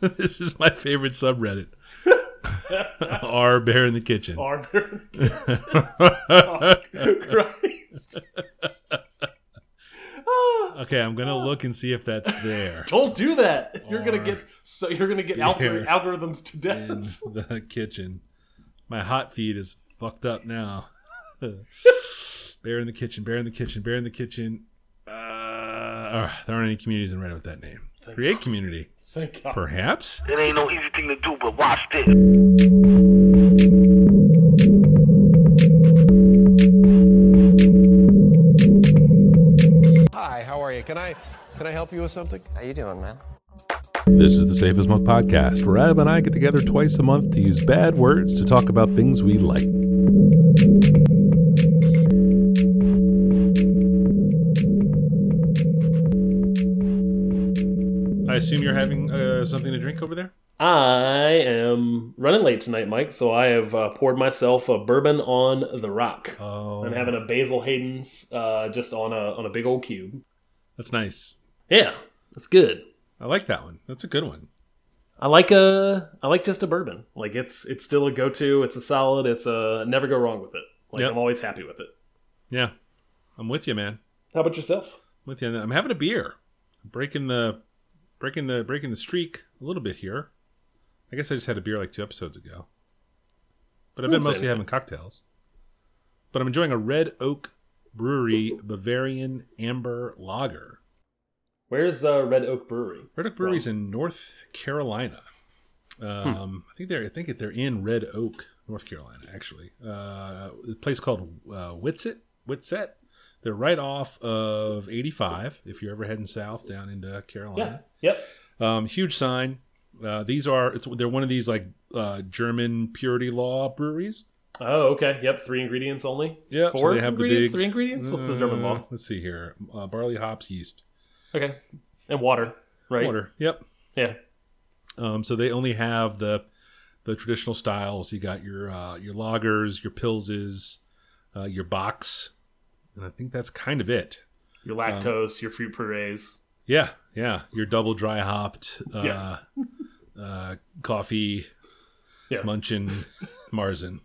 this is my favorite subreddit. R bear in the kitchen. R bear in the kitchen. oh, Christ. Okay, I'm gonna look and see if that's there Don't do that. You're gonna get so you're gonna get algor algorithms to death. in the kitchen. My hot feed is fucked up now. bear in the kitchen. Bear in the kitchen. Bear in the kitchen. Uh, uh, there aren't any communities in Reddit with that name. Thank Create God. community, Thank God. perhaps. It ain't no easy thing to do, but watch this. Hi, how are you? Can I can I help you with something? How you doing, man? This is the Safe as Milk podcast, where Ab and I get together twice a month to use bad words to talk about things we like. Assume you're having uh, something to drink over there? I am running late tonight, Mike, so I have uh, poured myself a bourbon on the rock. Oh, I'm having a Basil Hayden's uh, just on a on a big old cube. that's nice. Yeah, that's good. I like that one. That's a good one. I like a I like just a bourbon. Like it's it's still a go to. It's a solid. It's a never go wrong with it. Like Yep. I'm always happy with it. Yeah, I'm with you, man. How about yourself? I'm with you. I'm having a beer. I'm breaking the breaking the breaking the streak a little bit here. I guess I just had a beer like two episodes ago. But I've been mostly having cocktails. But I'm enjoying a Red Oak Brewery Bavarian Amber Lager. Where's uh, Red Oak Brewery? Red Oak Brewery's in North Carolina. Um, I think they're I think they're in Red Oak, North Carolina, actually. Uh, a place called uh, Whitsett. Whitsett. They're right off of 85. If you're ever heading south down into Carolina. Yeah. Yep. um, huge sign. Uh, these are it's they're one of these like uh, German purity law breweries. Oh, okay. Yep. Three ingredients only. Yeah, so Four they have the ingredients. big- Three ingredients. What's the German Uh, law? Let's see here: uh, barley, hops, yeast, Okay. And water. Right. water. Yep. Yeah. Um, so they only have the the traditional styles. You got your uh, your lagers, your pilses, uh, your bocks, and I think that's kind of it. Your lactose. your fruit purees. Yeah, yeah. Your double dry hopped uh, Yes. uh, coffee, Yeah. munchin, Marzen.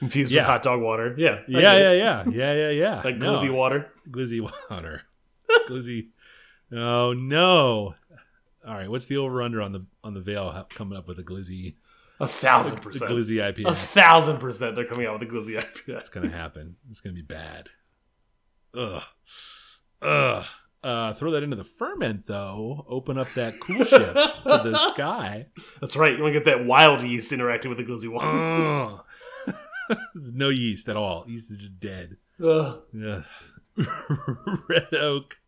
Infused Yeah. with hot dog water. Yeah. I Yeah, yeah, yeah, yeah, yeah, yeah. Like No, glizzy water. glizzy water, glizzy. Oh no! All right, what's the over under on the on the veil coming up with a glizzy A thousand the percent. glizzy A thousand percent. They're coming out with a glizzy IPA. It's gonna happen. It's gonna be bad. Ugh. Ugh. Uh, throw that into the ferment though. Open up that coolship to the sky. That's right. You want to get that wild yeast interacting with the glizzy water. Ugh. There's no yeast at all. Yeast is just dead. Ugh. Ugh. Red Oak.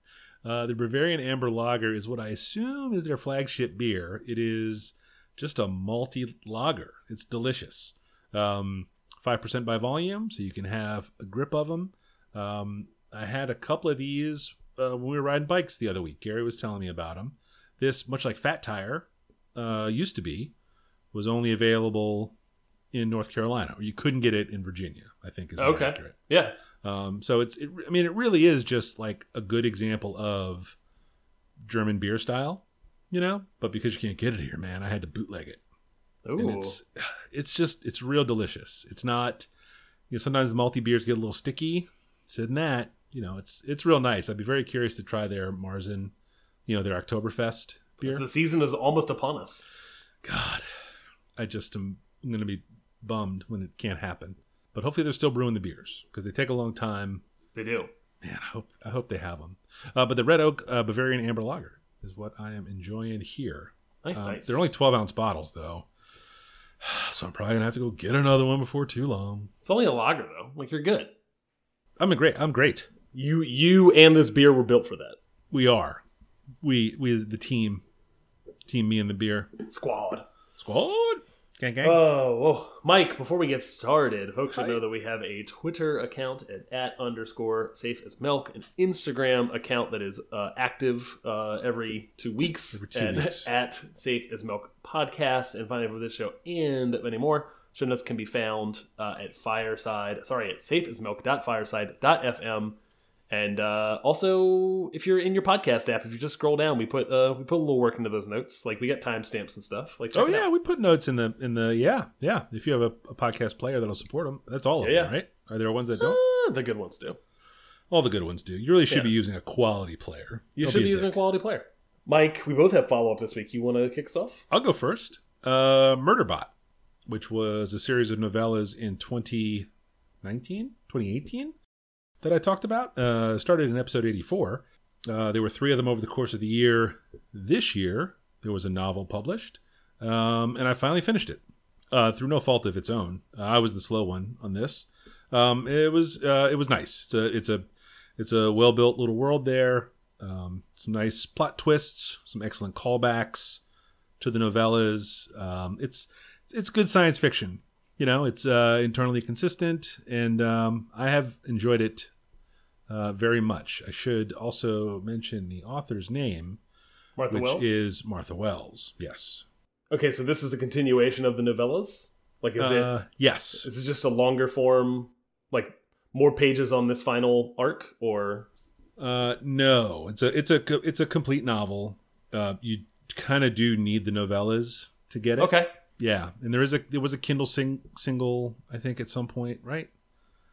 Uh, the Bavarian Amber Lager is what I assume is their flagship beer. It is just a malty lager. It's delicious. Um, 5% by volume, so you can have a grip of them. Um, I had a couple of these uh, when we were riding bikes the other week. Gary was telling me about them. This, much like Fat Tire uh, used to be, was only available in North Carolina, you couldn't get it in Virginia, I think is Okay. accurate. Yeah. Um, so it's, it, I mean, it really is just like a good example of German beer style, you know. But because you can't get it here, man, I had to bootleg it, and Ooh. it's, it's just, it's real delicious. It's not, you know, sometimes the multi beers get a little sticky. It's in that, you know, it's, it's real nice. I'd be very curious to try their Marzen, you know, their Oktoberfest beer. The season is almost upon us. God, I just am I'm going to be bummed when it can't happen. But hopefully they're still brewing the beers because they take a long time. They do. Man, I hope I hope they have them. Uh, but the Red Oak uh, Bavarian Amber Lager is what I am enjoying here. Nice, Um, nice. They're only 12 ounce bottles though, so I'm probably gonna have to go get another one before too long. It's only a lager though. Like you're good. I'm a great. I'm great. You you and this beer were built for that. We are. We we as the team, team me and the beer Squad. squad. Gang gang. Oh, oh, Mike, before we get started, folks should Hi. know that we have a Twitter account at, at underscore safe as milk, an Instagram account that is uh, active uh, every two weeks, Every two at, weeks. at safe as milk podcast, and finally for this show and many more. Show notes can be found uh, at fireside, sorry, at safeasmilk.fireside.fm. And uh, also, if you're in your podcast app, if you just scroll down, we put uh, we put a little work into those notes. Like we got timestamps and stuff. Like Oh yeah, out. we put notes in the in the yeah yeah. If you have a, a podcast player that'll support them, that's all of Yeah, them, yeah. right? Are there ones that don't? Uh, the good ones do. All the good ones do. You really should Yeah. be using a quality player. You Don't should be a using a quality player. Mike, we both have follow up this week. You want to kick us off? I'll go first. Uh, Murderbot, which was a series of novellas in 2019, 2018 that I talked about. Uh, started in episode 84. Uh, there were three of them over the course of the year. This year, there was a novel published, um, and I finally finished it uh, through no fault of its own. Uh, I was the slow one on this. Um, it was uh, it was nice. It's a it's a it's a well built little world there. Um, some nice plot twists, some excellent callbacks to the novellas. Um, it's it's good science fiction. You know, it's uh, internally consistent, and um, I have enjoyed it uh, very much. I should also mention the author's name, Martha which Wells. is Martha Wells. Yes. okay, so this is a continuation of the novellas. Like, is it Uh, yes. is it just a longer form, like more pages on this final arc, or Uh, no, it's a it's a it's a complete novel. Uh, you kind of do need the novellas to get it. okay? Yeah, and there is a there was a Kindle sing, single I think at some point, right?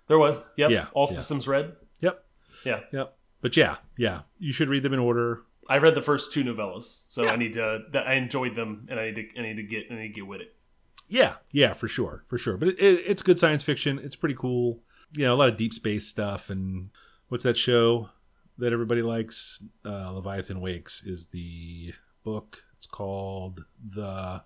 There was, yep. Yeah, All yeah. systems red. Yep. Yeah. Yep. But yeah, yeah, you should read them in order. I read the first two novellas, so Yeah. I need to. I enjoyed them, and I need to. I need to get. I need to get with it. Yeah, yeah, for sure, for sure. But it, it, it's good science fiction. It's pretty cool. You know, a lot of deep space stuff. And what's that show that everybody likes? Uh, Leviathan Wakes is the book. It's called the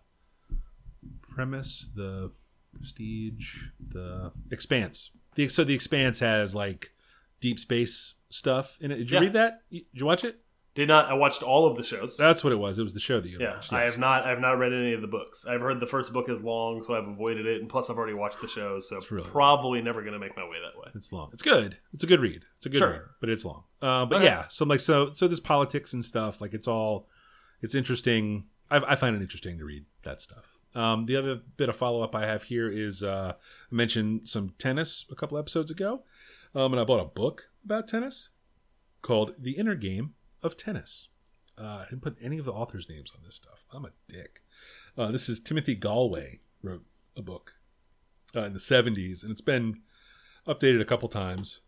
premise, the prestige, the expanse. The so the expanse has like deep space stuff in it. Did you Yeah. read that? Did you watch it? Did not. I watched all of the shows. That's what it was. It was the show that you yeah, watched. I have not. I have not read any of the books. I've heard the first book is long, so I've avoided it. And plus, I've already watched the shows, so really probably never going to make my way that way. It's long. It's good. It's a good read. It's a good Sure. read, but it's long. Uh, but Okay. yeah, so I'm like so so there's politics and stuff. Like it's all it's interesting. I, I find it interesting to read that stuff. Um, the other bit of follow up I have here is uh, I mentioned some tennis a couple episodes ago, um, and I bought a book about tennis called "The Inner Game of Tennis." Uh, I didn't put any of the authors' names on this stuff. I'm a dick. Uh, this is Timothy Gallwey wrote a book uh, in the 70s, and it's been updated a couple times.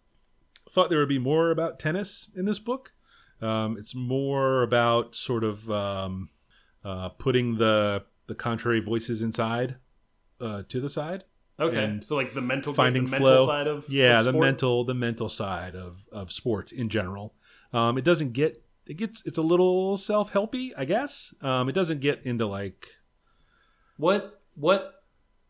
Thought there would be more about tennis in this book. Um, it's more about sort of um, uh, putting the the contrary voices inside uh, to the side. Okay, so like the mental, finding the mental flow. side of yeah, of the mental the mental side of of sport in general. Um, it doesn't get it gets it's a little self helpy, I guess. Um, it doesn't get into like What what?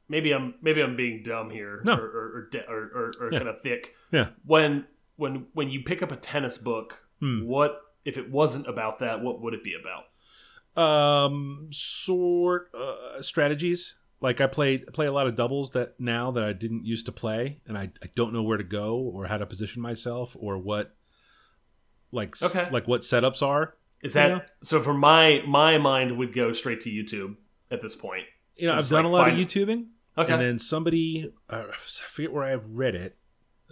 Maybe I'm maybe I'm being dumb here, No. or or or, or, or, or Yeah. kind of thick. yeah When when when you pick up a tennis book, Hmm. what if it wasn't about that? What would it be about? Um sort uh, strategies like i play play a lot of doubles that now that i didn't used to play and i, I don't know where to go or how to position myself or what like Okay. like what setups are Is that Yeah. so? For my my mind would go straight to YouTube at this point. you know i've done like, a lot find- of youtubing Okay, and then somebody uh, i forget where i've read it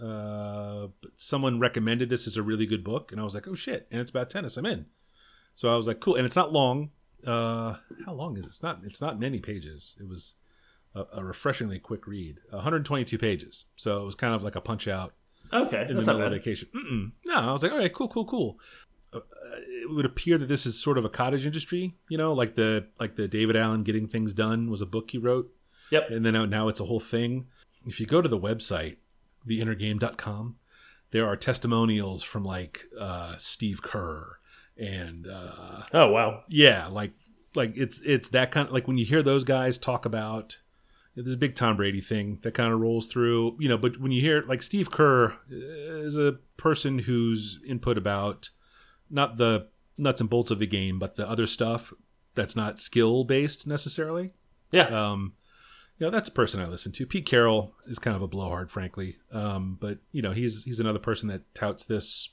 uh but someone recommended this as a really good book and i was like oh shit and it's about tennis i'm in so i was like cool and it's not long uh how long is it? It's not it's not many pages. It was a, a refreshingly quick read. 122 pages. So it was kind of like a punch out okay, in that's the not middle of vacation. Mm-mm. no i was like all right cool cool cool. Uh, it would appear that this is sort of a cottage industry you know like the like the david allen getting things done was a book he wrote. Yep. and then now, now it's a whole thing. If you go to the website, theinnergame.com, there are testimonials from like uh, Steve Kerr and uh, Oh wow. yeah, like like it's it's that kind of like when you hear those guys talk about this big Tom Brady thing that kind of rolls through, you know. But when you hear like Steve Kerr is a person whose input about not the nuts and bolts of the game, but the other stuff that's not skill based necessarily Yeah. um, you know, that's a person I listen to. Pete Carroll is kind of a blowhard, frankly. Um, but you know, he's he's another person that touts this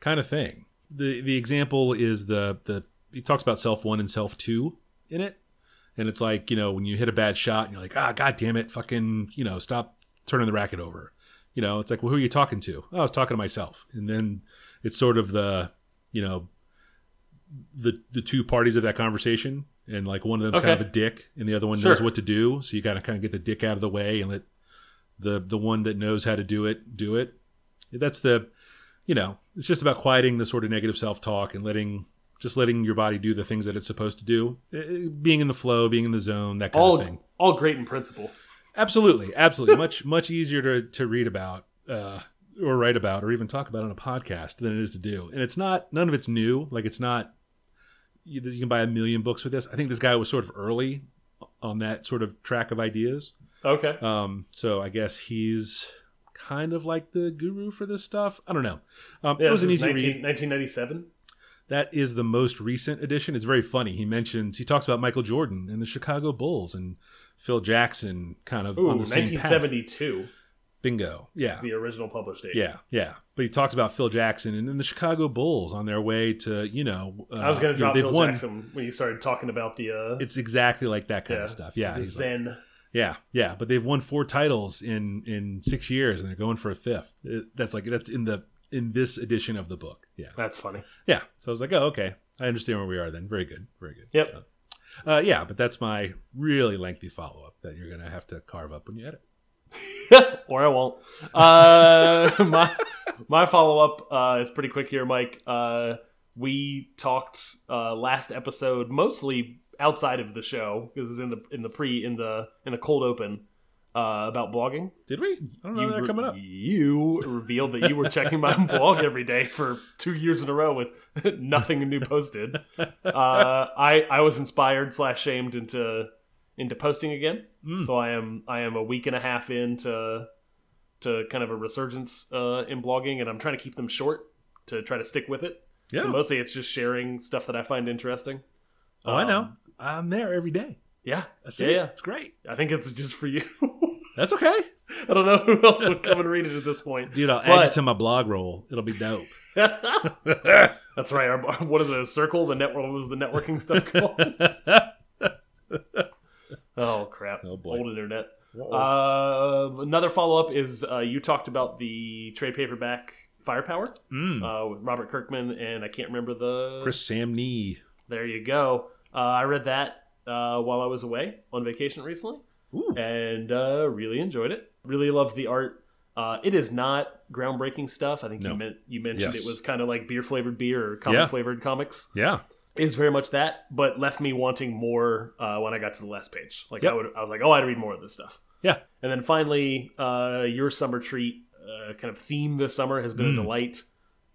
kind of thing. The the example is the the he talks about self one and self two in it, and it's like you know when you hit a bad shot and you're like ah god damn it fucking you know stop turning the racket over. you know, it's like, well, who are you talking to? Oh, I was talking to myself. And then it's sort of the, you know, the the two parties of that conversation, and like one of them's kind of a dick, and the other one Sure. knows what to do. So you gotta kind of get the dick out of the way and let the the one that knows how to do it do it. That's the, you know, it's just about quieting the sort of negative self talk and letting just letting your body do the things that it's supposed to do, Eh, being in the flow, being in the zone, that kind all of thing. all great in principle. Absolutely, absolutely. much much easier to to read about uh, or write about or even talk about on a podcast than it is to do. And it's not none of it's new. Like it's not you, you can buy a million books with this. I think this guy was sort of early on that sort of track of ideas. Okay. Um, so I guess he's kind of like the guru for this stuff. I don't know. Um, Yeah, it was an easy 19, read. 1997. That is the most recent edition. It's very funny. He mentions he talks about Michael Jordan and the Chicago Bulls and Phil Jackson kind of Ooh, on the same path. 1972. Bingo. Yeah. The original published date. Yeah, yeah. But he talks about Phil Jackson and then the Chicago Bulls on their way to, you know, uh, I was going to you know, drop Phil won. Jackson when you started talking about the uh, It's exactly like that kind yeah, of stuff. Yeah, the he's like- Zen. Yeah, yeah. But they've won four titles in in six years, and they're going for a fifth. That's like that's in the in this edition of the book. Yeah, That's funny. yeah. So I was like, oh, okay, I understand where we are. Then very good, very good. Yep. Uh, yeah, but that's my really lengthy follow up that you're gonna have to carve up when you edit. or I won't. Uh, my my follow up uh, is pretty quick here, Mike. Uh, we talked uh, last episode mostly outside of the show because it's in the in the pre in the in the cold open uh, about blogging. Did we? I don't know that coming up. you revealed that you were checking my blog every day for two years in a row with nothing new posted. Uh, I I was inspired slash shamed into into posting again. Mm. So I am I am a week and a half into to kind of a resurgence uh, in blogging, and I'm trying to keep them short to try to stick with it. Yeah. So mostly it's just sharing stuff that I find interesting. oh, I know. I'm there every day. Yeah, I see yeah, it. yeah. It's great. I think it's just for you. That's okay, I don't know who else would come and read it at this point. dude. I'll add it to my blog roll. It'll be dope. That's right. Our, what is it? A circle? The network was the networking stuff called? oh crap! Oh, boy. Old internet. Uh, another follow up is uh, you talked about the trade paperback Firepower Mm. uh, with Robert Kirkman and I can't remember the. Chris Samnee. There you go. Uh, I read that uh, while I was away on vacation recently Ooh. and uh, really enjoyed it. Really loved the art. Uh, it is not groundbreaking stuff. I think No. you meant you mentioned Yes. it was kind of like beer flavored beer or comic Yeah. flavored comics. Yeah. Is very much that, but left me wanting more uh, when I got to the last page. Like Yep. I would, I was like, oh, I'd read more of this stuff. Yeah. And then finally, uh, your summer treat uh, kind of theme this summer has been Mm. a delight,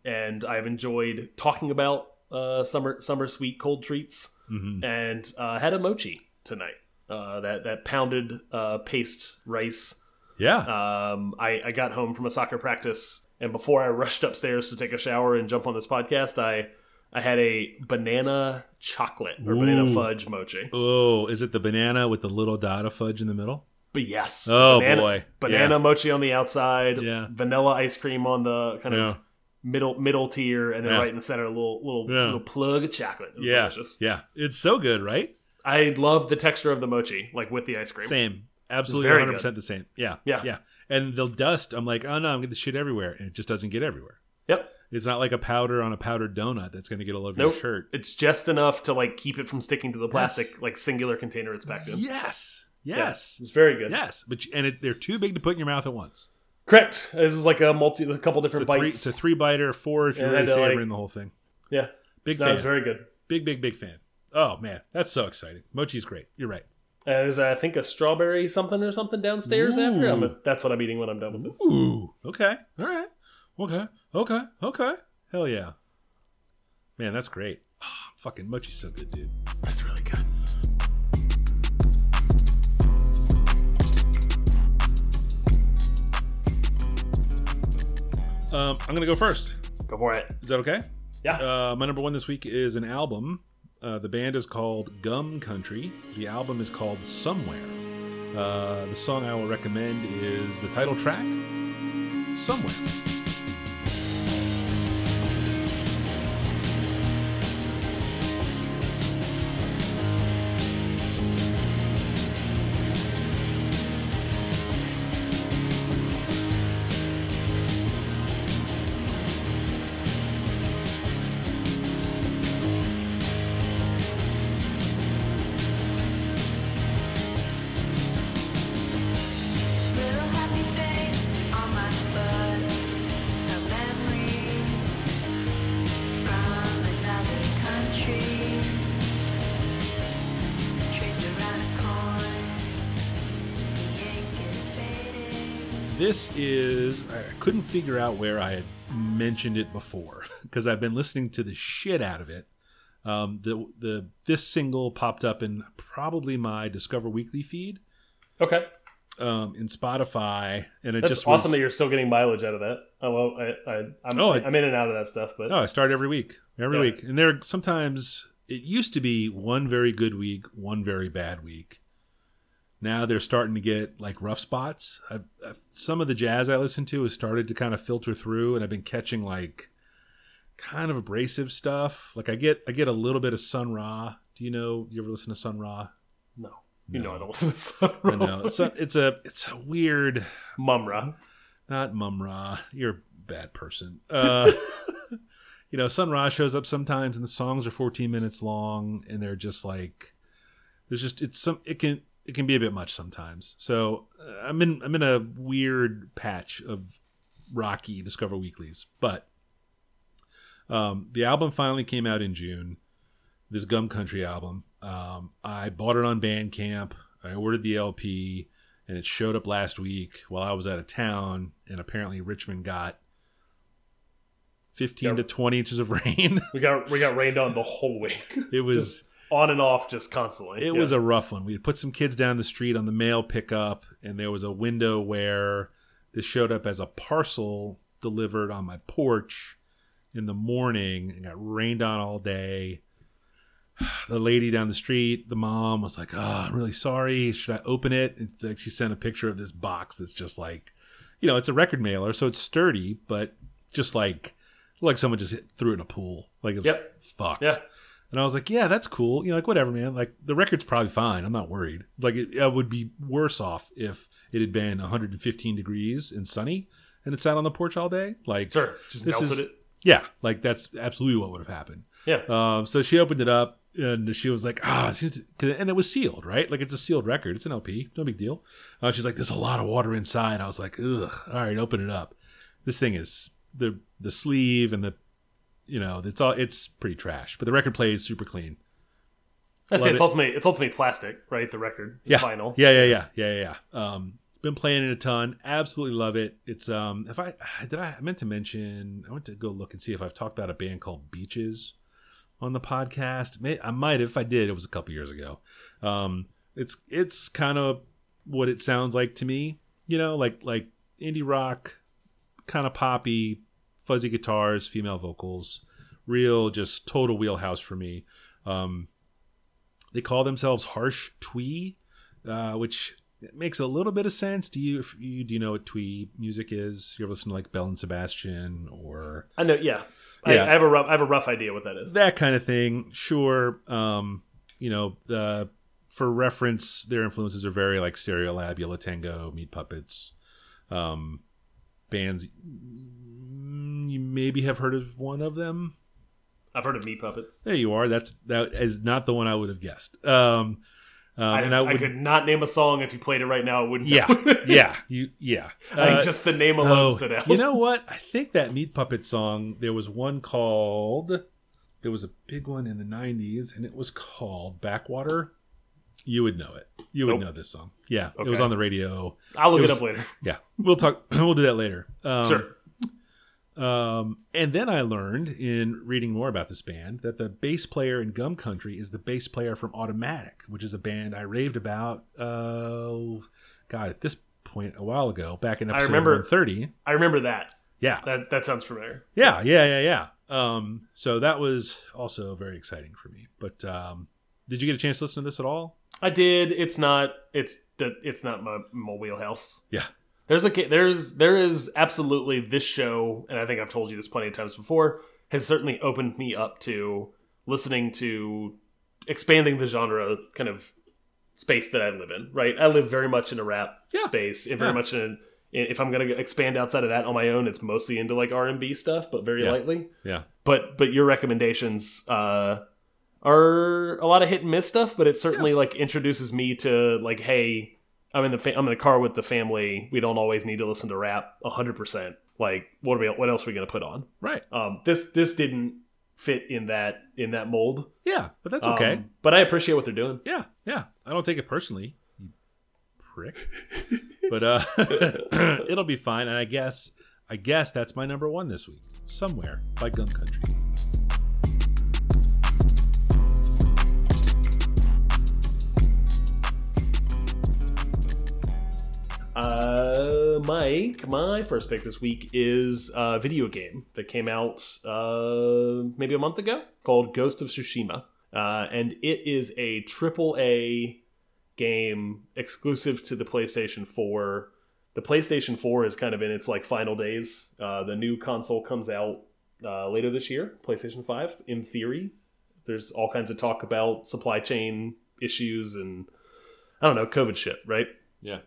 and I've enjoyed talking about uh, summer summer sweet cold treats hmm and uh, had a mochi tonight. Uh, that that pounded uh, paste rice. Yeah. Um, I, I got home from a soccer practice, and before I rushed upstairs to take a shower and jump on this podcast, I I had a banana chocolate or banana fudge mochi. oh, is it the banana with the little dot of fudge in the middle? But yes, Oh, banana, boy. banana Yeah. mochi on the outside, Yeah. vanilla ice cream on the kind Yeah. of middle middle tier, and then Yeah. right in the center, a little little Yeah. little plug of chocolate. It was yeah. delicious. Yeah. It's so good, right? I love the texture of the mochi, like with the ice cream. Same. Absolutely 100% the same. Yeah. Yeah. Yeah. And the dust, I'm like, oh no, I'm getting the shit everywhere. And it just doesn't get everywhere. Yep. It's not like a powder on a powdered donut that's going to get all over Nope. your shirt. It's just enough to like keep it from sticking to the plastic like singular container it's packed in. Yes. Yeah, Yes. it's very good. Yes. But and it, they're too big to put in your mouth at once. Correct. This is like a multi, a couple It's a, different three, bites. it's a three biter, four if you're And really then, like- savoring the whole thing. yeah, Big that fan. was very good. big, big, big fan. Oh man, that's so exciting. Mochi's great. You're right. Uh, there's I think a strawberry something or something downstairs after. I'm Ooh. that's what I'm eating when I'm done with this. Ooh. Okay. All right. Okay. Okay. Okay. Hell yeah. Man, that's great. Ah, fucking mochi's so good, dude. That's really good. Um, I'm gonna go first. Go for it. Is that okay? Yeah. Uh, my number one this week is an album. Uh, the band is called Gum Country. The album is called Somewhere. Uh, the song I will recommend is the title track, Somewhere. This is I couldn't figure out where I had mentioned it before because I've been listening to the shit out of it. Um, the the this single popped up in probably my Discover Weekly feed Okay, um, in Spotify, and it that's just awesome was, that you're still getting mileage out of that. Oh well, I, I I'm, Oh, I- I'm in and out of that stuff, but Oh, I start every week, every Yeah. week, and there sometimes it used to be one very good week, one very bad week. Now they're starting to get like rough spots. I've, I've, some of the jazz I listen to has started to kind of filter through, and I've been catching like kind of abrasive stuff. Like I get I get a little bit of Sun Ra. Do you know? You ever listen to Sun Ra? no, you No. know I don't listen to Sun I know it's a, it's a it's a weird Mumm-Ra. not Mumm-Ra. You're a bad person. Uh, you know, Sun Ra shows up sometimes, and the songs are 14 minutes long, and they're just like, there's just it's some it can it can be a bit much sometimes. So uh, I'm in I'm in a weird patch of rocky Discover Weeklies, but um, the album finally came out in June. This Gum Country album. Um, I bought it on Bandcamp. I ordered the LP and it showed up last week while I was out of town, and apparently Richmond got 15 Yep. to 20 inches of rain. We got we got rained on the whole week. it was Just on and off, just constantly. it was a rough one. We put some kids down the street on the mail pickup, and there was a window where this showed up as a parcel delivered on my porch in the morning and got rained on all day. The lady down the street, the mom was like, "Oh, I'm really sorry. Should I open it?" And she sent a picture of this box that's just like, you know, it's a record mailer, so it's sturdy, but just like like someone just hit, threw it in a pool. Like it was Yep. fucked. Yeah. And I was like, yeah, that's cool. You know, like whatever, man. Like the record's probably fine. I'm not worried. Like it, I would be worse off if it had been 115 degrees and sunny and it sat on the porch all day. Like, sure. Just This melted is- it. yeah, like that's absolutely what would have happened. Yeah. Um, so she opened it up and she was like, ah, it seems to- and it was sealed, right? Like it's a sealed record. It's an LP. No big deal. Uh, she's like, there's a lot of water inside. I was like, ugh. All right, open it up. This thing is the the sleeve and the, you know, it's all it's pretty trash. But the record plays super clean. Love it. It's it. ultimately it's ultimately plastic, right? The record, yeah, vinyl. Yeah, yeah, yeah, yeah, yeah. yeah. Um, been playing it a ton. Absolutely love it. It's um, if I did I, I meant to mention, I went to go look and see if I've talked about a band called Beaches on the podcast. May, I might have. If I did, it was a couple years ago. Um, it's it's kind of what it sounds like to me. You know, like like indie rock, kind of poppy, fuzzy guitars, female vocals, real just total wheelhouse for me. Um, they call themselves Harsh Twee, uh, which makes a little bit of sense. Do you, if you do you know what Twee music is? You ever listen to like Belle and Sebastian or I know. Yeah. Yeah. I, I have a rough. I have a rough idea what that is. that kind of thing? Sure. Um, you know, uh, for reference, their influences are very like Stereolab, Yo La Tengo, Meat Puppets, um, bands. mm, You maybe have heard of one of them. I've heard of meat puppets. There you are. That's that is not the one I would have guessed. Um, um, I, and I, I could not name a song if you played it right now. I wouldn't. yeah, yeah, you, yeah. I Uh, just the name alone oh, stood out. you know what? I think that Meat Puppet song. There was one called. There was a big one in the '90s, and it was called "Backwater." You would know it. You would Nope. know this song. Yeah, it was on the radio. I'll look it it, up later. Yeah, we'll talk. We'll do that later. Um, sure. Um, and then I learned in reading more about this band that the bass player in Gum Country is the bass player from Automatic, which is a band I raved about. Uh, God, at this point a while ago, back in I episode remember- 130. I remember that. Yeah, That that sounds familiar. yeah, yeah, yeah, yeah. Um, so that was also very exciting for me. But um, did you get a chance to listen to this at all? I did. It's not. It's. It's not my, my wheelhouse. Yeah. There's a there's there is absolutely this show, and I think I've told you this plenty of times before. Has certainly opened me up to listening to expanding the genre kind of space that I live in. Right, I live very much in a rap Yeah. space, and very Yeah. much in. in- If I'm gonna expand outside of that on my own, it's mostly into like R and B stuff, but very Yeah. lightly Yeah, but but your recommendations uh are a lot of hit and miss stuff but it certainly like introduces me to like hey i'm in the fa- i'm in the car with the family we don't always need to listen to rap 100% like what are we what else are we going to put on right. um this this didn't fit in that in that mold Yeah, but that's okay. Um, but i appreciate what they're doing yeah, yeah. I don't take it personally. You prick. but uh, it'll be fine. And I guess, I guess that's my number one this week. Somewhere by Gum Country. Uh, Mike, my first pick this week is a video game that came out uh, maybe a month ago called Ghost of Tsushima. Uh, and it is a triple A game exclusive to the PlayStation 4. The PlayStation 4 is kind of in its like final days. Uh, the new console comes out uh, later this year, PlayStation 5, in theory. There's all kinds of talk about supply chain issues and I don't know, COVID shit, right? Yeah.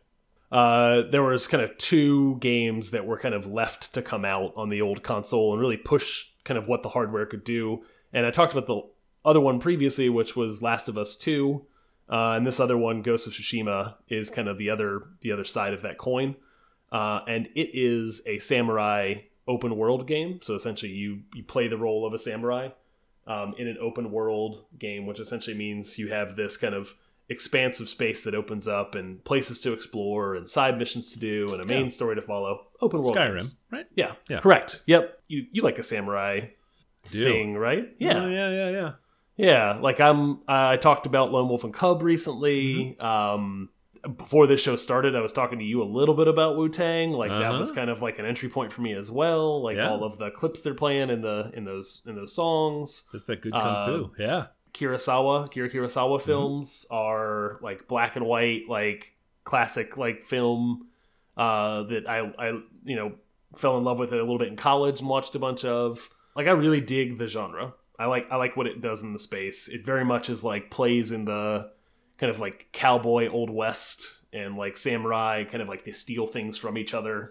Uh, there was kind of two games that were kind of left to come out on the old console and really push kind of what the hardware could do. And I talked about the other one previously, which was Last of Us Two, uh, and this other one, Ghost of Tsushima, is kind of the other the other side of that coin. Uh, and it is a samurai open world game. So essentially, you you play the role of a samurai um, in an open world game, which essentially means you have this kind of expansive space that opens up and places to explore and side missions to do and a main Yeah. story to follow. Open world Skyrim, games. right? Yeah, Yeah. correct. Yep. You you like a samurai Do. thing, right? Yeah. Oh, yeah, yeah, yeah. Yeah, like I'm. I talked about Lone Wolf and Cub recently. Mm-hmm. Um, before this show started, I was talking to you a little bit about Wu Tang. Like that Uh-huh. was kind of like an entry point for me as well. Like Yeah. all of the clips they're playing in the in those in those songs. That's that good kung Uh, fu. Yeah. Kurosawa, Kira Kurosawa Mm-hmm. films are like black and white, like classic like film uh, that I I you know fell in love with it a little bit in college and watched a bunch of. Like I really dig the genre. I like I like what it does in the space. It very much is like plays in the kind of like cowboy old west and like samurai kind of like they steal things from each other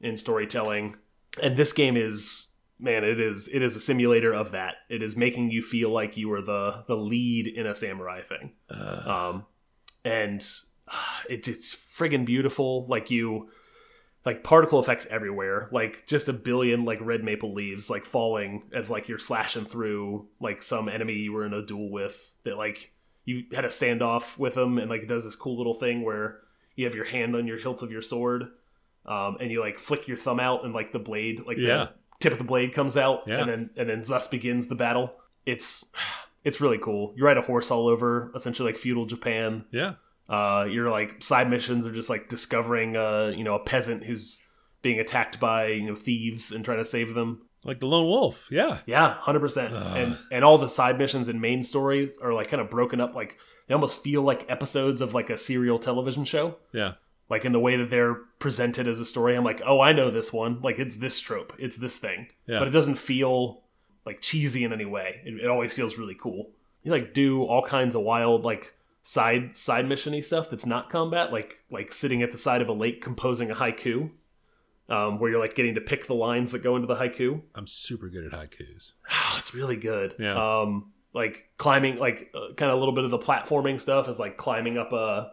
in storytelling. And this game is man, it is it is a simulator of that. It is making you feel like you are the the lead in a samurai thing. Um and uh, it, it's friggin' beautiful. Like you like particle effects everywhere like just a billion like red maple leaves like falling as like you're slashing through like some enemy you were in a duel with that like you had a standoff with them and like it does this cool little thing where you have your hand on your hilt of your sword um, and you like flick your thumb out and like the blade like Yeah. Tip of the blade comes out Yeah. and then and then thus begins the battle it's it's really cool you ride a horse all over essentially like feudal japan Yeah. uh, your like side missions are just like discovering uh, you know a peasant who's being attacked by you know thieves and trying to save them. Like the lone wolf. Yeah. Yeah, hundred percent. Ugh. And and all the side missions and main stories are like kind of broken up. Like they almost feel like episodes of like a serial television show. Yeah. Like in the way that they're presented as a story, I'm like, oh, I know this one. Like it's this trope, it's this thing. Yeah. But it doesn't feel like cheesy in any way. It, it always feels really cool. You like do all kinds of wild like side side missiony stuff that's not combat, like like sitting at the side of a lake composing a haiku, um, where you're like getting to pick the lines that go into the haiku. I'm super good at haikus. Oh, it's really good. Yeah. Um, like climbing, like uh, kind of a little bit of the platforming stuff is like climbing up a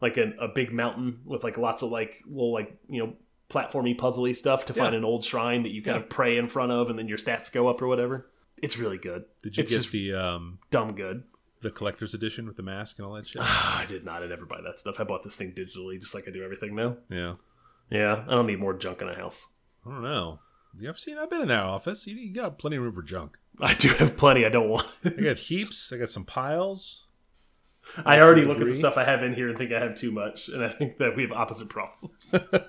like a, a big mountain with like lots of like little like you know platformy puzzly stuff to find Yeah. an old shrine that you kind Yeah. of pray in front of, and then your stats go up or whatever. It's really good. Did you It's get just- the um Dumb good. the collector's edition with the mask and all that shit? I did not. I never buy that stuff. I bought this thing digitally, just like I do everything now. yeah. Yeah, I don't need more junk in a house. I don't know. You ever seen? I've been in that office. You, you got plenty of room for junk. I do have plenty. I don't want. I got heaps. I got some piles. I already look at the stuff I have in here and think I have too much, and I think that we have opposite problems. I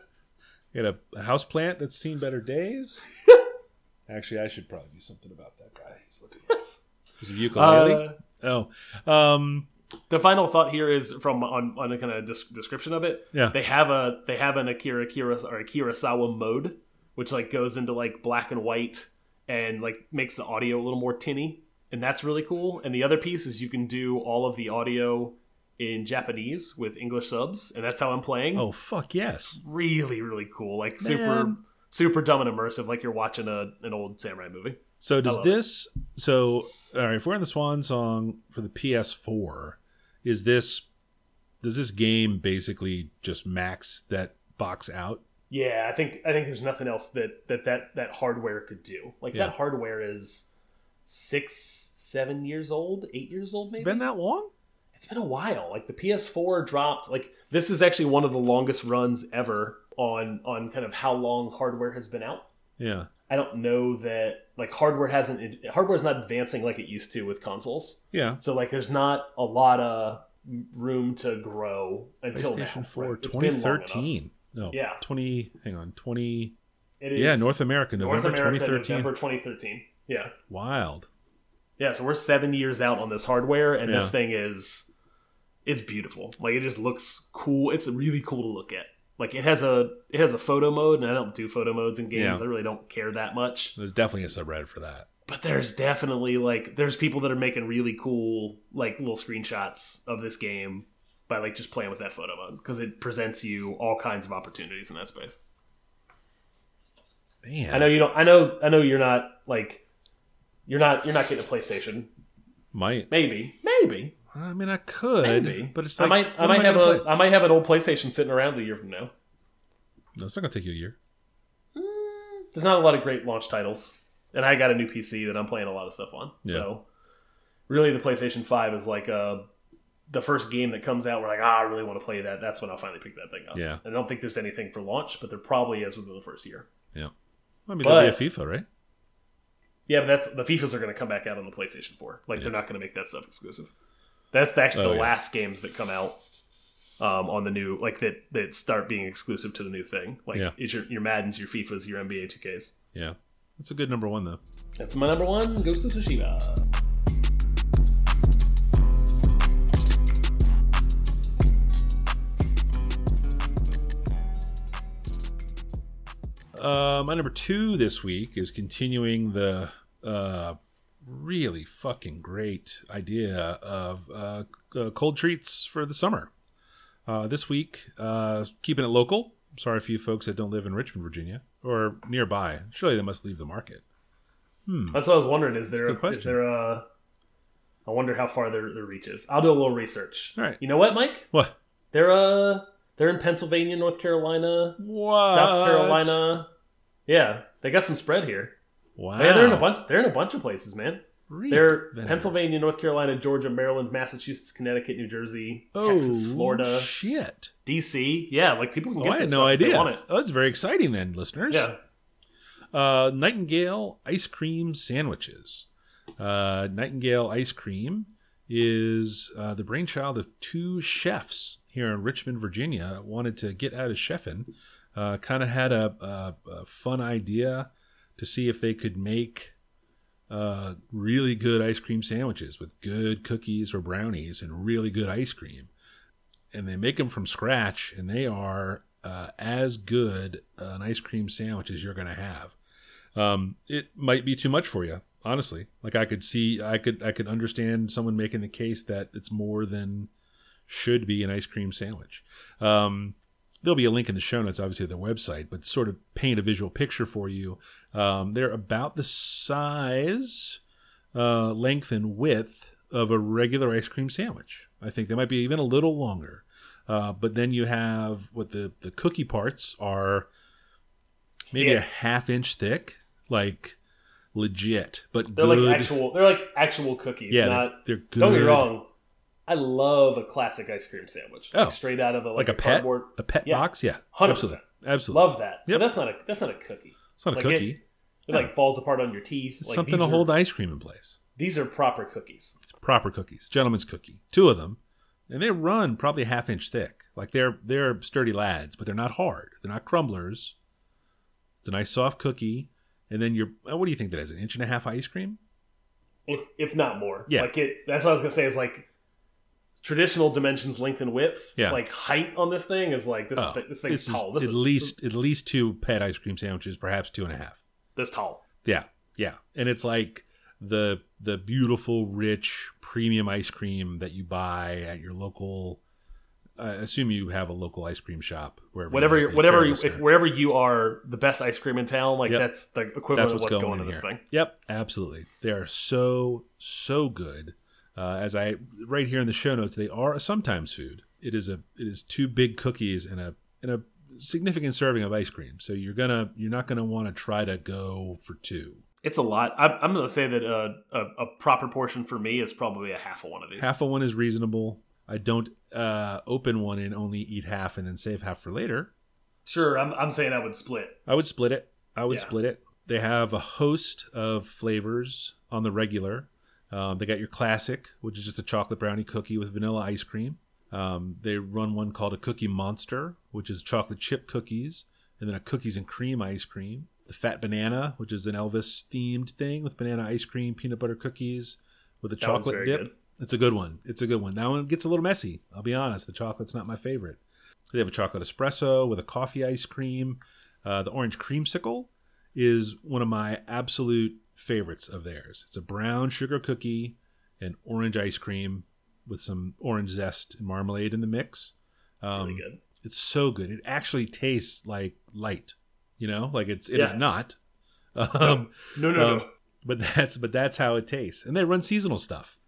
got a, a house plant that's seen better days. Actually, I should probably do something about that guy. He's looking rough. Is it ukulele? Uh, oh, um, the final thought here is from on, on a kind of des- description of it. Yeah. they have a they have an Akira Kira or a Kurosawa mode, which like goes into like black and white and like makes the audio a little more tinny, and that's really cool. And the other piece is you can do all of the audio in Japanese with English subs, and that's how I'm playing. oh fuck yes. really really cool, like super Man. super dumb and immersive, like you're watching a an old samurai movie. So does love it. this? So all right, if we're in the Swan Song for the PS4, is this? Does this game basically just max that box out? Yeah, I think I think there's nothing else that that that, that hardware could do. Like Yeah. that hardware is six, seven years old, eight years old. It's been that long. It's been a while. Like the PS4 dropped. Like this is actually one of the longest runs ever on on kind of how long hardware has been out. Yeah. I don't know that like hardware hasn't hardware's not advancing like it used to with consoles. Yeah. So like there's not a lot of room to grow until PlayStation now. 4 right? It's been long enough. 2013. No. Yeah. 20 hang on. 20 It is Yeah, North America North November America 2013. November 2013. Yeah. Wild. Yeah, so we're seven years out on this hardware, and this thing is is beautiful. Like it just looks cool. It's really cool to look at. Like it has a it has a photo mode, and I don't do photo modes in games. Yeah. I really don't care that much. There's definitely a subreddit for that. But there's definitely like there's people that are making really cool like little screenshots of this game by like just playing with that photo mode because it presents you all kinds of opportunities in that space. Man. I know you don't. I know. I know you're not like you're not you're not getting a PlayStation. Might. Maybe, maybe. I mean, I could, Maybe, but it's I might. I might have gonna a. play? I might have an old PlayStation sitting around a year from now. No, it's not gonna take you a year. There's not a lot of great launch titles, and I got a new PC that I'm playing a lot of stuff on. Yeah. So, really, the PlayStation Five is like uh the first game that comes out. We're like, ah, I really want to play that. That's when I'll finally pick that thing up. Yeah. I don't think there's anything for launch, but there probably is within the first year. Yeah. I mean, But- that'll be a FIFA, right? Yeah, but that's the FIFAs are going to come back out on the PlayStation 4. Like they're not going to make that stuff exclusive. That's actually Oh, the yeah. last games that come out um, on the new like that that start being exclusive to the new thing. Like Yeah. is your your Madden's, your FIFA's, your NBA 2Ks. Yeah. That's a good number one, though. That's my number one. Ghost of Tsushima. Uh, my number two this week is continuing the uh, really fucking great idea of uh, uh, cold treats for the summer. Uh, this week, uh, keeping it local. Sorry for you folks that don't live in Richmond, Virginia, or nearby. Surely they must leave the market. Hmm. That's what I was wondering. Is there a is there a? I wonder how far their, their reach is. I'll do a little research. All right. You know what, Mike? What? They're uh they're in Pennsylvania, North Carolina, What? South Carolina. Yeah, they got some spread here. Wow. Yeah, they're in a bunch. They're in a bunch of places, man. Really? They're Vendors. Pennsylvania, North Carolina, Georgia, Maryland, Massachusetts, Connecticut, New Jersey, Oh, Texas, Florida, Shit. DC. Yeah, like people can Get Oh, get I had no stuff if they idea. want it. Oh, that's very exciting, then, listeners. Yeah, Uh, Nightingale ice cream sandwiches. Uh, Nightingale ice cream is uh, the brainchild of two chefs here in Richmond, Virginia. Wanted to get out of chefing. Uh, kind of had a, a, a fun idea to see if they could make uh, really good ice cream sandwiches with good cookies or brownies and really good ice cream. And they make them from scratch, and they are uh, as good an ice cream sandwich as you're going to have. Um, it might be too much for you honestly. Like i could see i could i could understand someone making the case that it's more than should be an ice cream sandwich. Um, there'll be a link in the show notes obviously to their website but sort of paint a visual picture for you um, they're about the size uh, length and width of a regular ice cream sandwich i think they might be even a little longer uh, but then you have what the the cookie parts are maybe a half inch thick, like legit, but they're good. like actual. They're like actual cookies. yeah, not. they're, they're good. Don't get me wrong. I love a classic ice cream sandwich, like Oh. straight out of a like like, a pet, cardboard. a pet Yeah. box. Yeah, 100%. absolutely, absolutely. Love that. Yep. But that's not a that's not a cookie. It's not a like cookie. It, it like falls apart on your teeth. it's like something to are, hold ice cream in place. These are proper cookies. Proper cookies, gentleman's cookie, two of them, and they run probably a half inch thick. Like they're they're sturdy lads, but they're not hard. They're not crumblers. It's a nice soft cookie, and then you're. uh, What do you think that is? An inch and a half ice cream? if if not more. Yeah. Like it that's what I was gonna say is like traditional dimensions, length and width. Yeah. Like height on this thing is like this Oh, thi- this thing's this is tall. This at is least at least two pet ice cream sandwiches, perhaps two and a half. this tall. Yeah, yeah, and it's like the the beautiful, rich, premium ice cream that you buy at your local. I assume you have a local ice cream shop wherever. Whatever you whatever you, if wherever you are the best ice cream in town, like Yep. that's the equivalent that's of what's, going, going in in this here. thing. Yep, absolutely. They are so so good. Uh, as I right here in the show notes, they are a sometimes food. It is a it is two big cookies and a and a significant serving of ice cream. So you're gonna you're not gonna want to try to go for two. It's a lot. I'm, I'm gonna say that uh, a, a proper portion for me is probably a half of one of these. Half of one is reasonable. I don't uh, open one and only eat half and then save half for later. Sure, I'm, I'm saying I would split. I would split it. I would Yeah. split it. They have a host of flavors on the regular. Um, they got your classic, which is just a chocolate brownie cookie with vanilla ice cream. Um, they run one called a Cookie Monster, which is chocolate chip cookies, and then a cookies and cream ice cream. The Fat Banana, which is an Elvis themed thing with banana ice cream, peanut butter cookies with a That chocolate dip. good. It's a good one. It's a good one. That one gets a little messy. I'll be honest. The chocolate's not my favorite. They have a chocolate espresso with a coffee ice cream. Uh, the orange creamsicle is one of my absolute favorites of theirs. It's a brown sugar cookie and orange ice cream with some orange zest and marmalade in the mix. Um, Really good. It's so good. It actually tastes like light. You know, like it's it is Yeah. not. Um, No, no, um, no. but that's but that's how it tastes. And they run seasonal stuff.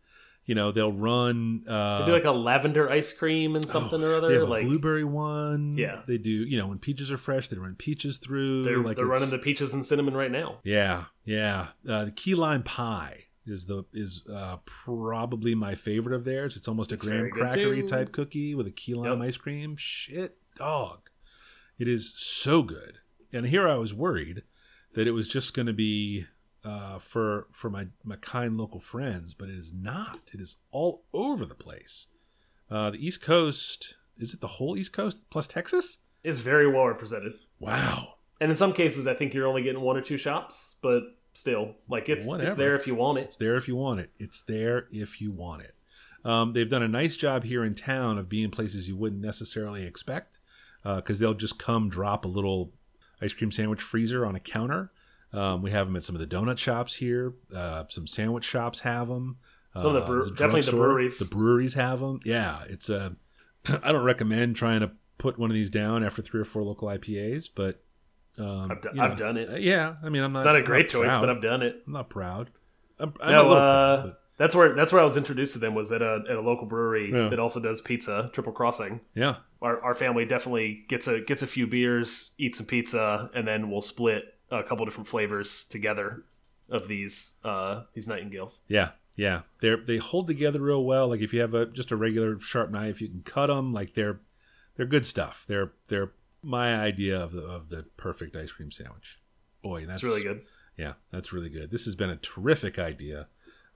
You know, they'll run. Uh, They do like a lavender ice cream and something or other. they have like a blueberry one. Yeah. they do. You know, when peaches are fresh, they run peaches through. they're, like they're running the peaches and cinnamon right now. Yeah, yeah. Uh, the key lime pie is the is uh, probably my favorite of theirs. It's almost a It's graham very crackery too. type cookie with a key lime Yep. ice cream. Shit, dog, it is so good. And here I was worried that it was just going to be uh, for for my my kind local friends, but it is not. It is all over the place. Uh, the East Coast is it the whole East Coast plus Texas? It's very well represented. Wow. And in some cases, I think you're only getting one or two shops, but still, like it's Whatever. it's there if you want it. It's there if you want it. It's there if you want it. Um, they've done a nice job here in town of being places you wouldn't necessarily expect because they'll just come drop a little ice cream sandwich freezer on a counter. Um, we have them at some of the donut shops here. Uh, some sandwich shops have them. Some of the Uh, brew- there's definitely the breweries. The breweries have them. Yeah, it's a. I don't recommend trying to put one of these down after three or four local IPAs, but um, I've, do- I've done it. uh, Yeah, I mean, I'm not. It's not a great choice, proud. but I've done it. I'm not proud. I'm, I'm a No, little proud, uh, that's where that's where I was introduced to them was at a at a local brewery Yeah. that also does pizza, Triple Crossing. yeah. Our, our family definitely gets a gets a few beers, eats some pizza, and then we'll split a couple different flavors together of these uh these nightingales. Yeah, yeah. They they hold together real well. Like if you have a just a regular sharp knife, you can cut them. Like they're they're good stuff. They're they're my idea of the of the perfect ice cream sandwich. Boy, that's It's really good. Yeah, that's really good. This has been a terrific idea.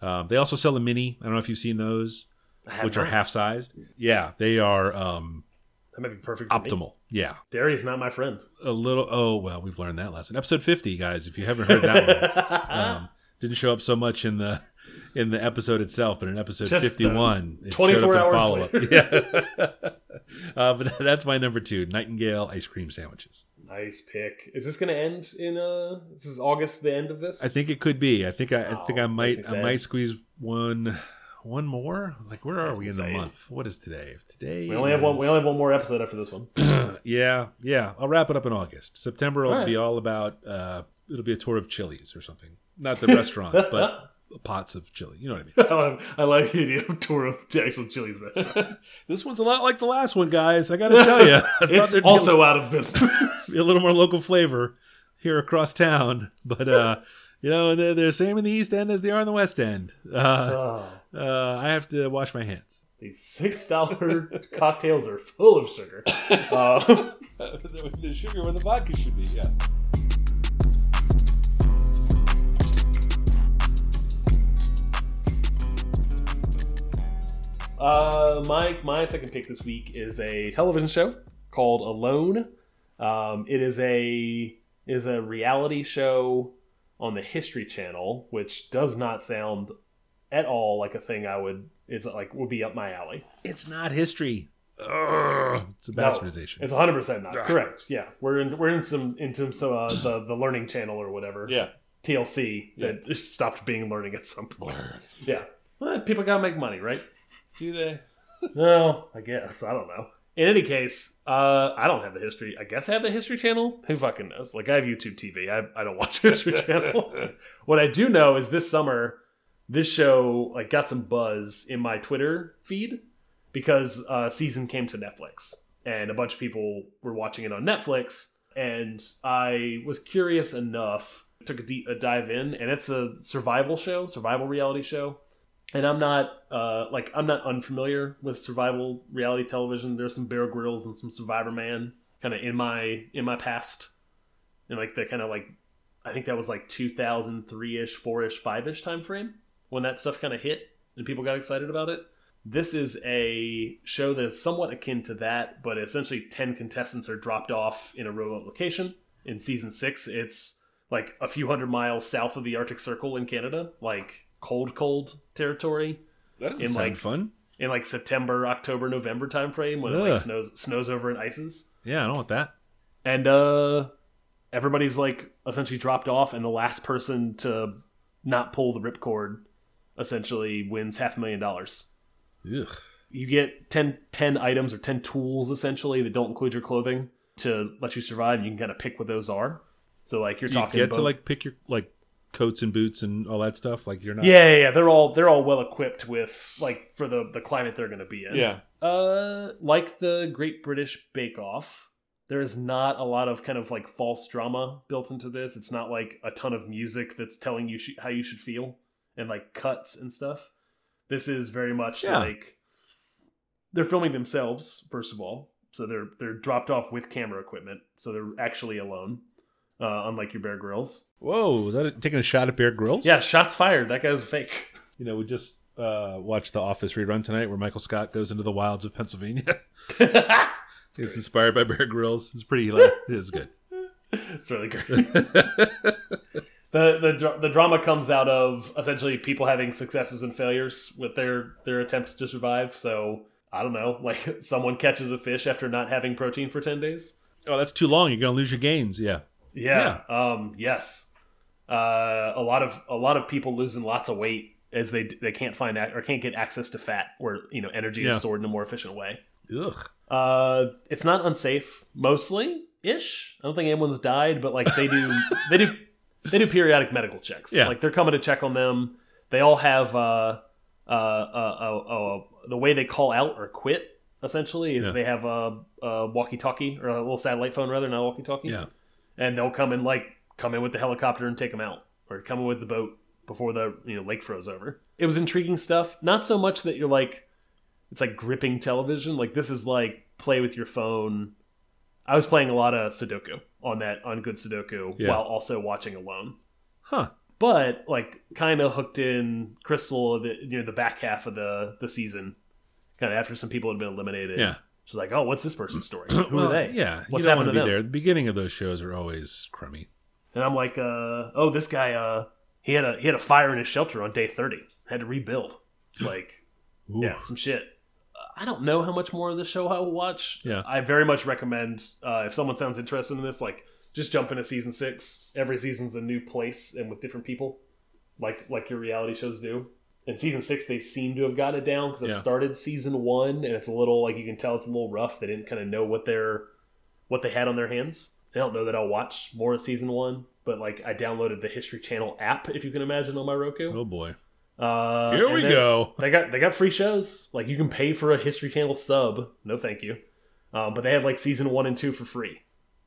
Um, they also sell a mini. I don't know if you've seen those, which are half sized. Yeah, they are um, That might be perfect. For Me. optimal. Yeah, Dairy is not my friend. a little. Oh well, we've learned that lesson. Episode fifty, guys. If you haven't heard that one, um, didn't show up so much in the in the episode itself, but in episode Just, uh, fifty one, 24 hours Yeah, uh, but that's my number two: Nightingale ice cream sandwiches. nice pick. Is this going to end in uh? This is August. The end of this. I think it could be. I think I, I think Oh, I might I might squeeze one one more. Like where are Makes we in the month? What is today? Today we only have one. We only have one more episode after this one. yeah, yeah. I'll wrap it up in August. September will right. be all about. Uh, it'll be a tour of Chili's or something. Not the restaurant, but pots of chili. You know what I mean. I, like, the idea of tour of actual Chili's restaurant. This one's a lot like the last one, guys. I got to tell you, it's also out of business. a little more local flavor here across town, but uh, you know they're, they're the same in the East End as they are in the West End. Uh, oh, uh, I have to wash my hands. these six dollar cocktails are full of sugar. Uh, the sugar where the vodka should be. Yeah. Uh, my my second pick this week is a television show called Alone. Um, it is a is a reality show on the History Channel, which does not sound at all like a thing I would is like would be up my alley. It's not history. Ugh, it's a No, bastardization. It's 100 percent not correct. Yeah, we're in we're in some into some uh, the the Learning Channel or whatever. yeah. TLC that stopped being learning at some point. Yeah, well, people gotta make money, right? Do they? No, I guess. I don't know. In any case, uh, I don't have the history. I guess I have the History Channel. Who fucking knows? Like, I have YouTube TV. I, I don't watch the History Channel. what I do know is this summer, this show like got some buzz in my Twitter feed because uh, season came to Netflix and a bunch of people were watching it on Netflix. And I was curious enough, took a deep a dive in, and it's a survival show, survival reality show and I'm not uh, like I'm not unfamiliar with survival reality television. There's some Bear Grylls and some Survivor Man kind of in my in my past, and like the kind of like I think that was like 2003 ish, four ish, five ish time frame when that stuff kind of hit and people got excited about it. This is a show that is somewhat akin to that, but essentially 10 contestants are dropped off in a remote location. In season six, it's like a few hundred miles south of the Arctic Circle in Canada, like cold, cold territory That doesn't In, sound like- fun. in like September, October, November timeframe when it like snows snows over and ices. Yeah, I don't want that. And uh everybody's like essentially dropped off and the last person to not pull the ripcord essentially wins half a million dollars. Ugh. You get 10, 10 items or 10 tools essentially that don't include your clothing to let you survive. You can kind of pick what those are. So like you're Do you talking get to like pick your like coats and boots and all that stuff? Like you're not. yeah, yeah, yeah, they're all they're all well equipped with like for the the climate they're going to be in. Yeah. Uh, like the Great British Bake Off, there is not a lot of kind of like false drama built into this. It's not like a ton of music that's telling you sh- how you should feel and like cuts and stuff. This is very much Yeah. like they're filming themselves first of all, so they're they're dropped off with camera equipment, so they're actually alone. Uh, unlike your Bear Grylls. Whoa, was that a, taking a shot at Bear Grylls? Yeah, shots fired. That guy's fake. You know, we just uh, watched The Office rerun tonight where Michael Scott goes into the wilds of Pennsylvania. it's inspired by Bear Grylls. It's pretty it is good. it's really great. the the the drama comes out of essentially people having successes and failures with their their attempts to survive. So I don't know, like someone catches a fish after not having protein for ten days. oh, that's too long. You're going to lose your gains. Yeah. Yeah. Um. Yes. Uh. A lot of a lot of people losing lots of weight as they they can't find or can't get access to fat where you know energy Yeah. is stored in a more efficient way. Ugh. Uh, it's not unsafe, mostly ish. I don't think anyone's died, but like they do, they do, they do periodic medical checks. Yeah. like they're coming to check on them. They all have uh, uh, uh, uh, uh, the way they call out or quit. Essentially, is Yeah. they have a, a walkie-talkie or a little satellite phone rather, not a walkie-talkie. Yeah. And they'll come and like come in with the helicopter and take them out, or come in with the boat before the you know lake froze over. It was intriguing stuff. Not so much that you're like it's like gripping television. Like this is like play with your phone. I was playing a lot of Sudoku on that on Good Sudoku Yeah. while also watching Alone. Huh. But like kind of hooked in Crystal the you know the back half of the the season, kind of after some people had been eliminated. Yeah. She's like, oh, what's this person's story? Who Well, are they? Yeah. what's you don't want to be them? there. The beginning of those shows are always crummy. And I'm like, uh, oh, this guy, uh, he had a he had a fire in his shelter on day thirty. Had to rebuild. Like, Ooh. yeah, some shit. I don't know how much more of the show I will watch. Yeah. I very much recommend uh, if someone sounds interested in this, like, just jump into season six. Every season's a new place and with different people, like like your reality shows do. In season six, they seem to have got it down because I've Yeah. started season one, and it's a little like you can tell it's a little rough. They didn't kind of know what they're what they had on their hands. I don't know that I'll watch more of season one, but like I downloaded the History Channel app, if you can imagine, on my Roku. Oh boy. Uh, Here we go. They got they got free shows. Like you can pay for a History Channel sub. No, thank you. Um, but they have like season one and two for free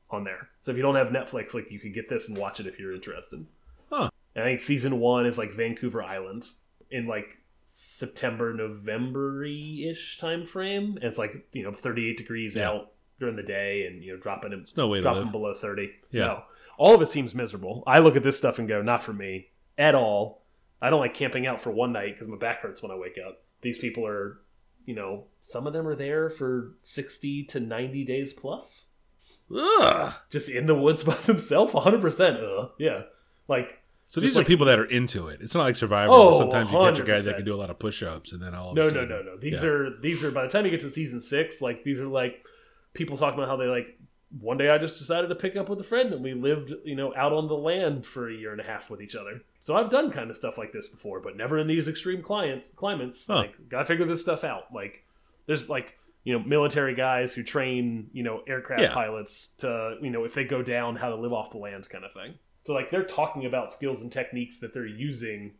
on there. So if you don't have Netflix, like you could get this and watch it if you're interested. Huh. And I think season one is like Vancouver Island in like September, November ish time frame. And it's like you know 38 degrees Yeah. out during the day, and you know dropping in It's no way dropping below 30. Yeah. No. All of it seems miserable. I look at this stuff and go, not for me at all. I don't like camping out for one night because my back hurts when I wake up. These people are, you know, some of them are there for 60 to 90 days plus. Ugh. Just in the woods by themselves, 100%. Uh, yeah. Like, So these are people that are into it. It's not like Survivor. Oh, sometimes you get your guys that 100%. can do a lot of push-ups, and then all of a no, no, no, no. These yeah. are, these are, by the time you get to season six, like, these are like people talking about how they like, one day I just decided to pick up with a friend and we lived, you know, out on the land for a year and a half with each other. So I've done kind of stuff like this before, but never in these extreme clients climates. Huh. Like, gotta figure this stuff out. Like, there's like, you know, military guys who train, you know, aircraft Yeah. pilots to, you know, if they go down, how to live off the land kind of thing. So like they're talking about skills and techniques that they're using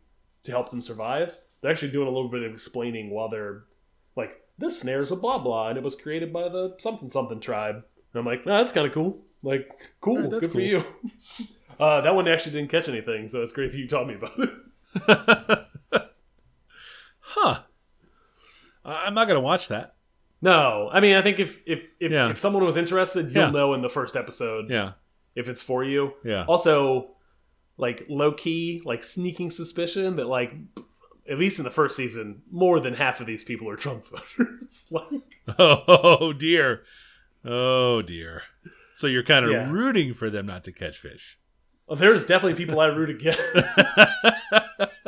to help them survive. They're actually doing a little bit of explaining while they're like, this snare's a blah blah, and it was created by the something something tribe. And I'm like, nah, that's kind of cool. Like, cool, that's good for you. uh, that one actually didn't catch anything, so it's great that you taught me about it. Huh. I'm not gonna watch that. No, I mean, I think if if if, Yeah. if someone was interested, you'll Yeah. know in the first episode Yeah. If it's for you. Yeah. Also, like low key, like sneaking suspicion that like at least in the first season, more than half of these people are Trump voters. like, Oh dear. Oh dear. So you're kind of Yeah. rooting for them not to catch fish. well, there's definitely people I root against.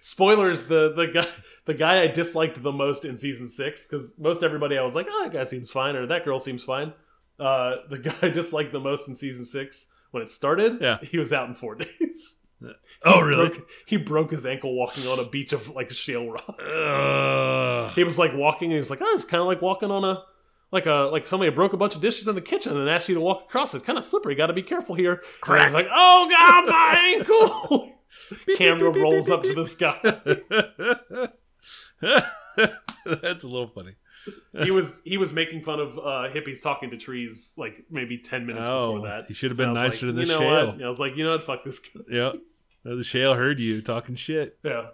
Spoilers: the the guy the guy I disliked the most in season six because most everybody I was like, oh, that guy seems fine or that girl seems fine. Uh, the guy I disliked the most in season six when it started, Yeah. he was out in four days. Oh He really? broke- he broke his ankle walking on a beach of like shale rock. Ugh. He was like walking, and he was like, "Oh, it's kind of like walking on a like a like somebody broke a bunch of dishes in the kitchen and asked you to walk across. It's kind of slippery. Got to be careful here." And I was like, "Oh God, my ankle!" Camera rolls up to the sky. That's a little funny. He was he was making fun of uh, hippies talking to trees like maybe ten minutes Oh, before that. he should have been And I was nicer like, than the you know shale. What? I was like, you know what? Fuck this. guy. Yep. The shale heard you talking shit. Yeah,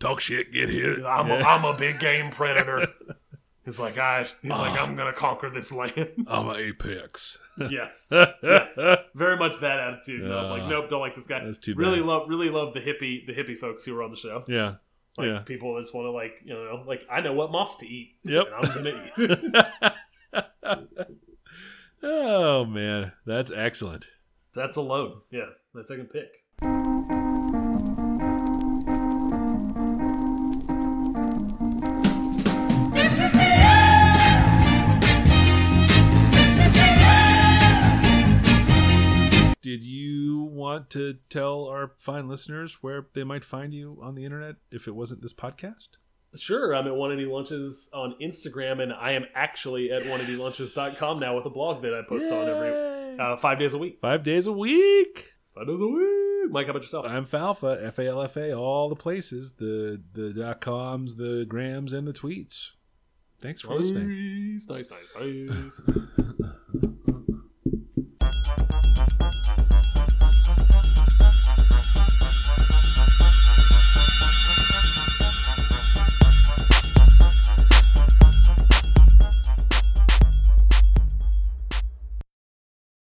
Talk shit, get hit. I'm a, Yeah. I'm a big game predator. He's like, I. He's like, I'm gonna conquer this land. I'm an apex. yes. yes, very much that attitude. And I was like, Uh, nope, don't like this guy. that's too really bad. love, really love the hippie, the hippie folks who were on the show. Yeah. Like yeah. people that just want to like, you know, like I know what moss to eat. Yep. and I'm gonna eat. oh man, that's excellent. That's a load. Yeah, my second pick. Did you want to tell our fine listeners where they might find you on the internet if it wasn't this podcast? Sure, I'm at 180 Lunches on Instagram, and I am actually at 180lunches.com now with a blog that I post on every uh, five days a week. Five days a week. Five days a week. Mike, how about yourself? I'm Falfa, F A L F A, all the places, the the dot coms, the grams, and the tweets. Thanks for listening. Nice, nice, nice, nice.